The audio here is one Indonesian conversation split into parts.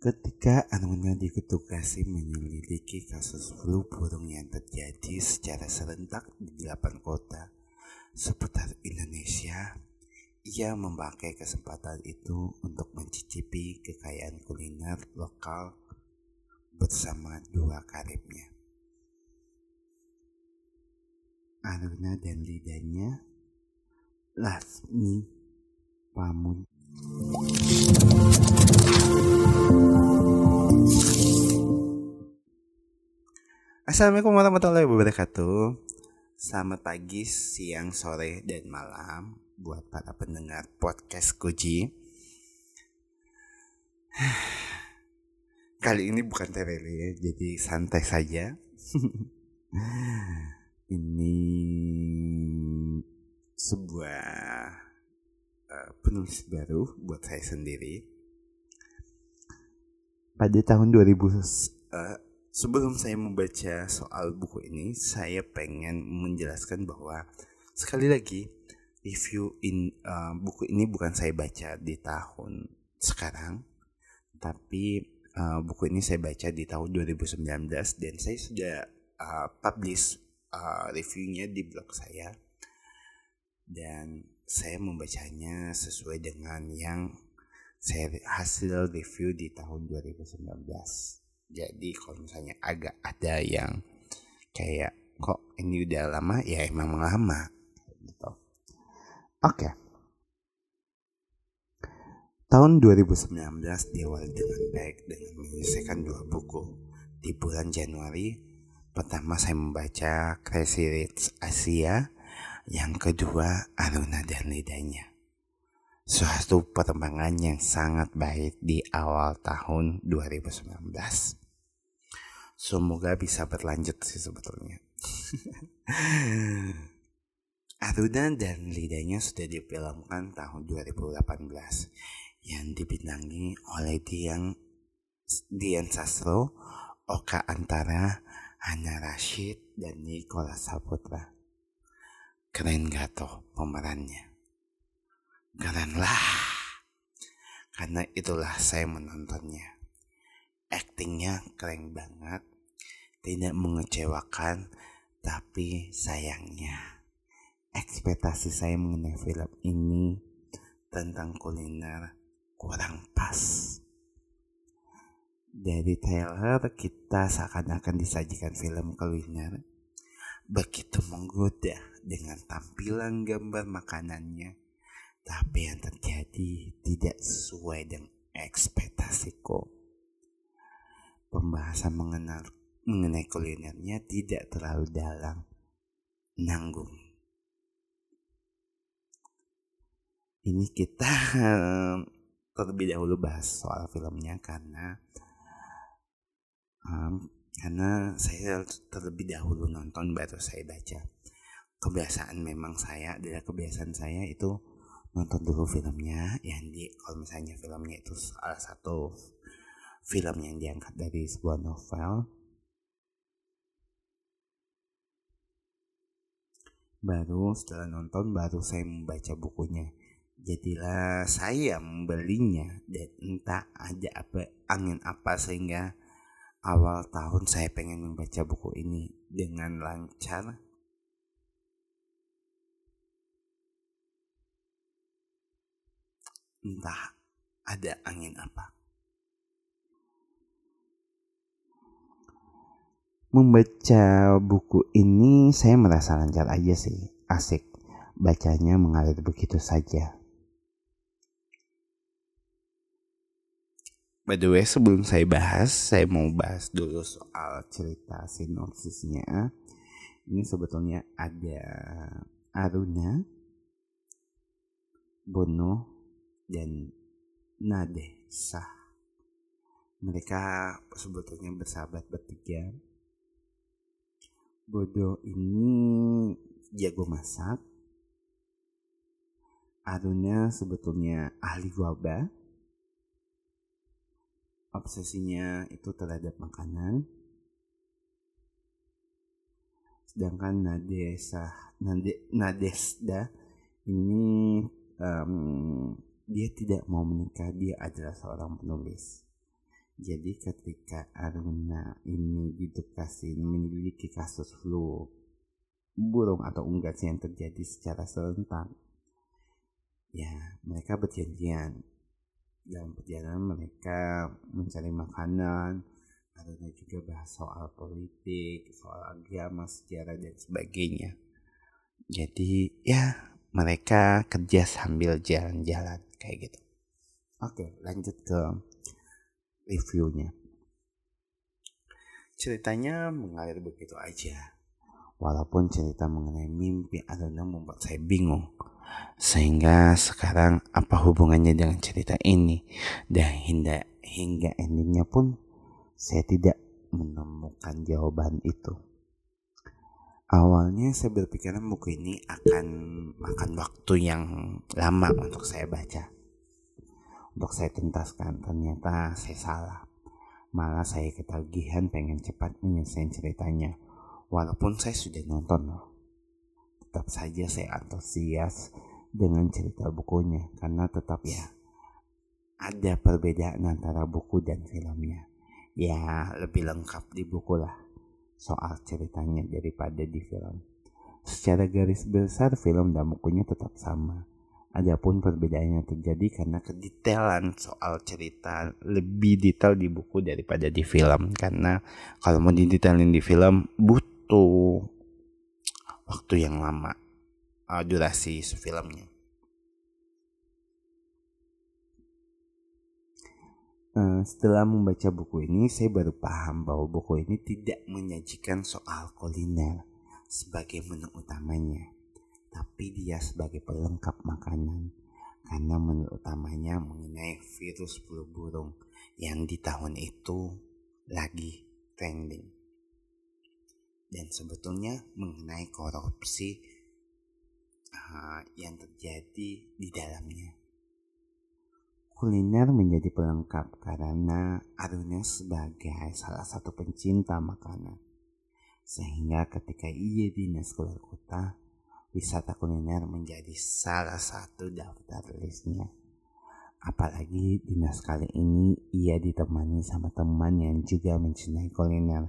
Ketika Anuna ditugasi menyelidiki kasus flu burung yang terjadi secara serentak di delapan kota seputar Indonesia, ia memakai kesempatan itu untuk mencicipi kekayaan kuliner lokal bersama dua karibnya. Aruna dan lidahnya Lasmi Pamun. Assalamualaikum warahmatullahi wabarakatuh. Selamat pagi, siang, sore, dan malam buat para pendengar podcast Koji. Kali ini bukan terele ya, jadi santai saja. ini sebuah uh, penulis baru buat saya sendiri. Pada tahun 2000 uh, sebelum saya membaca soal buku ini, saya pengen menjelaskan bahwa sekali lagi review in uh, buku ini bukan saya baca di tahun sekarang, tapi uh, buku ini saya baca di tahun 2019 dan saya sudah uh, publish uh, reviewnya di blog saya. Dan saya membacanya sesuai dengan yang saya hasil review di tahun 2019 jadi kalau misalnya agak ada yang kayak kok ini udah lama ya emang lama gitu oke. Tahun 2019 diawali dengan baik dengan menyelesaikan dua buku. Di bulan Januari, pertama saya membaca Crazy Rich Asia yang kedua, Aruna dan lidahnya. Suatu perkembangan yang sangat baik di awal tahun 2019. Semoga bisa berlanjut sih sebetulnya. Aruna dan lidahnya sudah difilmkan tahun 2018 yang dibintangi oleh Dian Dian Sastro, Oka Antara, Hana Rashid, dan Nikola Saputra. Keren gak tuh pemerannya? Keren lah. Karena itulah saya menontonnya. Aktingnya keren banget. Tidak mengecewakan. Tapi sayangnya. Ekspektasi saya mengenai film ini tentang kuliner kurang pas. Dari trailer kita seakan-akan disajikan film kuliner begitu menggoda dengan tampilan gambar makanannya. Tapi yang terjadi tidak sesuai dengan ekspektasiku. Pembahasan mengenal, mengenai kulinernya tidak terlalu dalam, nanggung. Ini kita terlebih dahulu bahas soal filmnya karena um, karena saya terlebih dahulu nonton baru saya baca kebiasaan memang saya adalah kebiasaan saya itu nonton dulu filmnya yang di kalau misalnya filmnya itu salah satu film yang diangkat dari sebuah novel baru setelah nonton baru saya membaca bukunya jadilah saya membelinya dan entah ada apa angin apa sehingga awal tahun saya pengen membaca buku ini dengan lancar. Entah ada angin apa. Membaca buku ini saya merasa lancar aja sih, asik. Bacanya mengalir begitu saja. By the way, sebelum saya bahas, saya mau bahas dulu soal cerita sinopsisnya. Ini sebetulnya ada Aruna, Bono, dan Nade Sah. Mereka sebetulnya bersahabat bertiga. Bodo ini jago masak. Aruna sebetulnya ahli wabah obsesinya itu terhadap makanan. Sedangkan Nadesa Nade, Nadesda ini um, dia tidak mau menikah dia adalah seorang penulis jadi ketika Aruna ini ditugasin memiliki kasus flu burung atau unggas yang terjadi secara serentak ya mereka berjanjian. Dalam perjalanan mereka mencari makanan Aruna juga bahas soal politik soal agama sejarah dan sebagainya. Jadi ya mereka kerja sambil jalan-jalan kayak gitu. Oke lanjut ke reviewnya. Ceritanya mengalir begitu aja. Walaupun cerita mengenai mimpi Aruna membuat saya bingung. Sehingga sekarang apa hubungannya dengan cerita ini? Dan hingga, hingga endingnya pun saya tidak menemukan jawaban itu. Awalnya saya berpikiran buku ini akan makan waktu yang lama untuk saya baca untuk saya tuntaskan ternyata saya salah. Malah saya ketagihan pengen cepat menyelesaikan ceritanya. Walaupun saya sudah nonton. Tetap saja saya antusias dengan cerita bukunya. Karena tetap ya ada perbedaan antara buku dan filmnya. Ya lebih lengkap di buku lah soal ceritanya daripada di film. Secara garis besar film dan bukunya tetap sama Adapun perbedaannya terjadi karena kedetailan soal cerita lebih detail di buku daripada di film karena kalau mau didetailin di film butuh waktu yang lama uh, durasi filmnya. Uh, setelah membaca buku ini, saya baru paham bahwa buku ini tidak menyajikan soal kuliner sebagai menu utamanya tapi dia sebagai pelengkap makanan karena menu utamanya mengenai virus flu burung yang di tahun itu lagi trending dan sebetulnya mengenai korupsi uh, yang terjadi di dalamnya. Kuliner menjadi pelengkap karena Aruna sebagai salah satu pencinta makanan. Sehingga ketika ia dinas keluar kota, wisata kuliner menjadi salah satu daftar listnya. Apalagi dinas kali ini ia ditemani sama teman yang juga mencintai kuliner.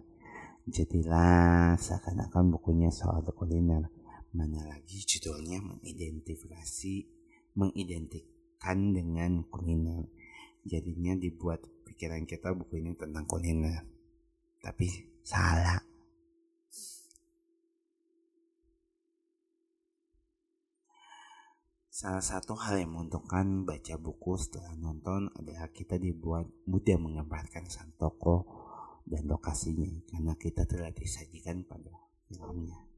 Jadilah seakan-akan bukunya soal kuliner. Mana lagi judulnya mengidentifikasi, mengidentikan dengan kuliner. Jadinya dibuat pikiran kita buku ini tentang kuliner. Tapi salah Salah satu hal yang menguntungkan baca buku setelah nonton adalah kita dibuat mudah menggambarkan sang tokoh dan lokasinya karena kita telah disajikan pada filmnya.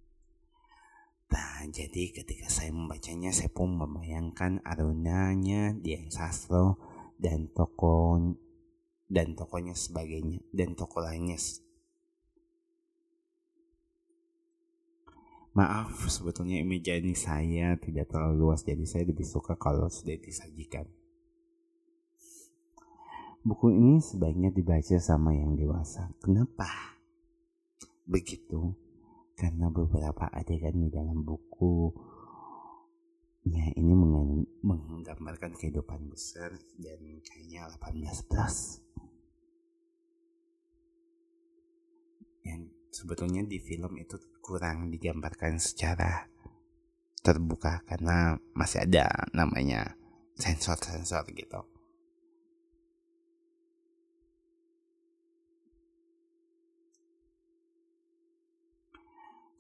Nah, jadi ketika saya membacanya, saya pun membayangkan Arunanya, Dian Sastro, dan tokoh dan tokonya sebagainya dan tokoh lainnya Maaf, sebetulnya imajinasi saya tidak terlalu luas, jadi saya lebih suka kalau sudah disajikan. Buku ini sebaiknya dibaca sama yang dewasa. Kenapa? Begitu, karena beberapa adegan di dalam buku ya ini menggambarkan kehidupan besar dan kayaknya 18 plus. Yang sebetulnya di film itu kurang digambarkan secara terbuka karena masih ada namanya sensor-sensor gitu.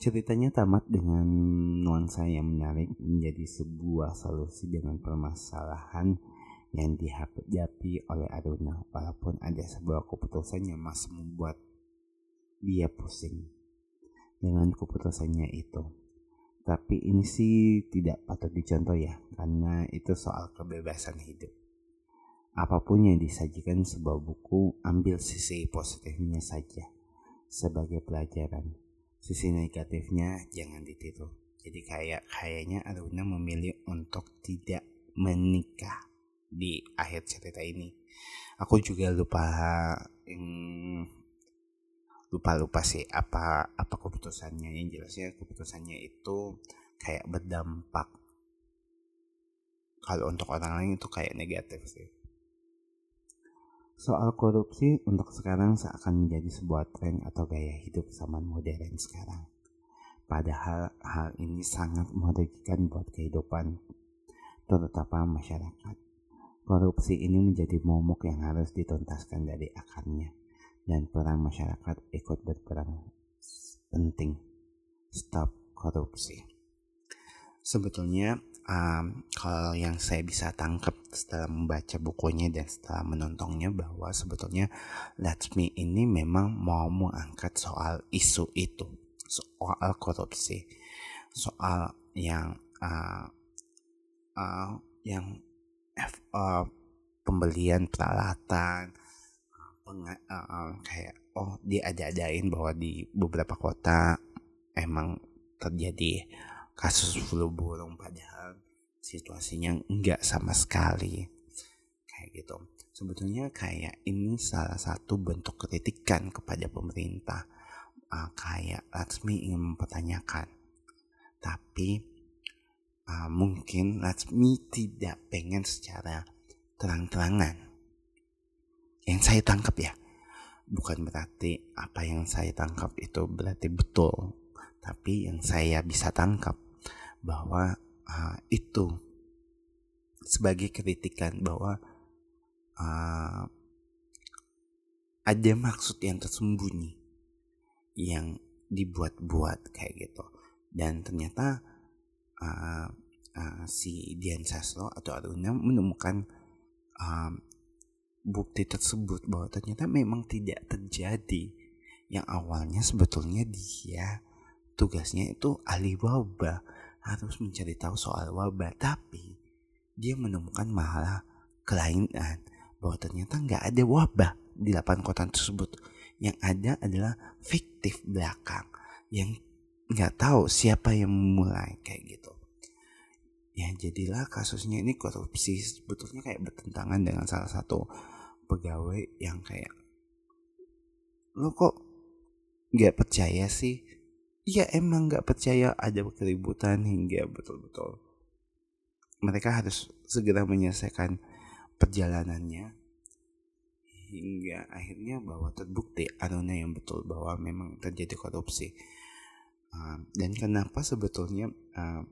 Ceritanya tamat dengan nuansa yang menarik menjadi sebuah solusi dengan permasalahan yang dihadapi oleh Aruna walaupun ada sebuah keputusan yang masih membuat dia pusing dengan keputusannya itu. Tapi ini sih tidak patut dicontoh ya, karena itu soal kebebasan hidup. Apa pun yang disajikan sebuah buku, ambil sisi positifnya saja sebagai pelajaran. Sisi negatifnya jangan ditiru. Jadi kayak kayaknya Aruna memilih untuk tidak menikah di akhir cerita ini. Aku juga lupa hmm, lupa lupa sih apa apa keputusannya yang jelasnya keputusannya itu kayak berdampak kalau untuk orang lain itu kayak negatif sih Soal korupsi untuk sekarang seakan menjadi sebuah tren atau gaya hidup zaman modern sekarang. Padahal hal ini sangat merugikan buat kehidupan terutama masyarakat. Korupsi ini menjadi momok yang harus dituntaskan dari akarnya dan peran masyarakat ikut berperan penting. Stop korupsi. Sebetulnya um, kalau yang saya bisa tangkap setelah membaca bukunya dan setelah menontonnya bahwa sebetulnya Me ini memang mau mengangkat soal isu itu, soal korupsi, soal yang uh, uh, yang uh, pembelian peralatan, peng, uh, uh, kayak oh dia ada-adain bahwa di beberapa kota emang terjadi kasus flu burung padahal situasinya enggak sama sekali. Kayak gitu. Sebetulnya kayak ini salah satu bentuk kritikan kepada pemerintah. Uh, kayak Latsmi ingin mempertanyakan. Tapi uh, mungkin Latsmi tidak pengen secara terang-terangan yang saya tangkap ya bukan berarti apa yang saya tangkap itu berarti betul tapi yang saya bisa tangkap bahwa uh, itu sebagai kritikan bahwa uh, ada maksud yang tersembunyi yang dibuat-buat kayak gitu. Dan ternyata uh, uh, si Dian Sasro atau Aruna menemukan bukti tersebut bahwa ternyata memang tidak terjadi. Yang awalnya sebetulnya dia tugasnya itu ahli wabah harus mencari tahu soal wabah. Tapi dia menemukan malah kelainan bahwa ternyata nggak ada wabah di 8 kota tersebut. Yang ada adalah fiktif belakang yang nggak tahu siapa yang memulai kayak gitu. Ya jadilah kasusnya ini korupsi sebetulnya kayak bertentangan dengan salah satu pegawai yang kayak lo kok nggak percaya sih? Ya emang nggak percaya ada keributan hingga betul-betul. Mereka harus segera menyelesaikan perjalanannya hingga akhirnya bahwa terbukti Aruna yang betul bahwa memang terjadi korupsi. Uh, dan kenapa sebetulnya uh,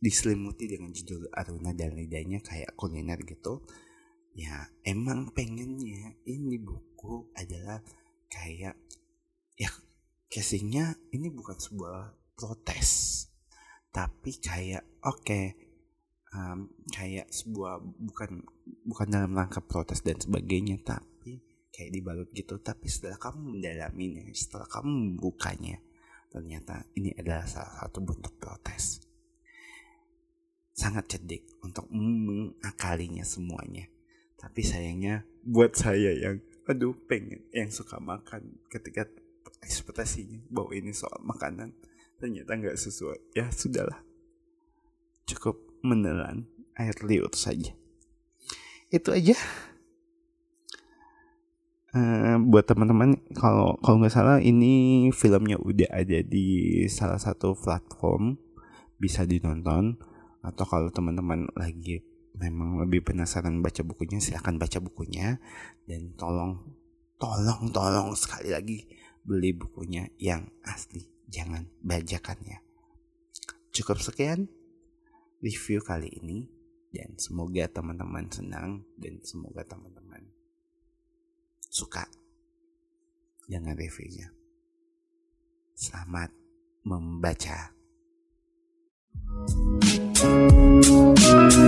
diselimuti dengan judul Aruna dan lidahnya kayak kuliner gitu ya emang pengennya ini buku adalah kayak ya casingnya ini bukan sebuah protes tapi kayak oke okay, um, kayak sebuah bukan bukan dalam rangka protes dan sebagainya tapi kayak dibalut gitu. Tapi setelah kamu mendalaminya setelah kamu membukanya ternyata ini adalah salah satu bentuk protes. Sangat cerdik untuk mengakalinya semuanya tapi sayangnya buat saya yang aduh pengen yang suka makan ketika ekspektasinya bahwa ini soal makanan ternyata nggak sesuai. Ya sudahlah. Cukup menelan air liur saja. Itu aja. Uh, buat teman-teman kalau kalau nggak salah ini filmnya udah ada di salah satu platform bisa ditonton. Atau kalau teman-teman lagi memang lebih penasaran baca bukunya silahkan baca bukunya dan tolong tolong tolong sekali lagi beli bukunya yang asli, jangan bajakannya. Cukup sekian review kali ini dan semoga teman-teman senang dan semoga teman-teman suka dengan reviewnya. Selamat membaca. thank you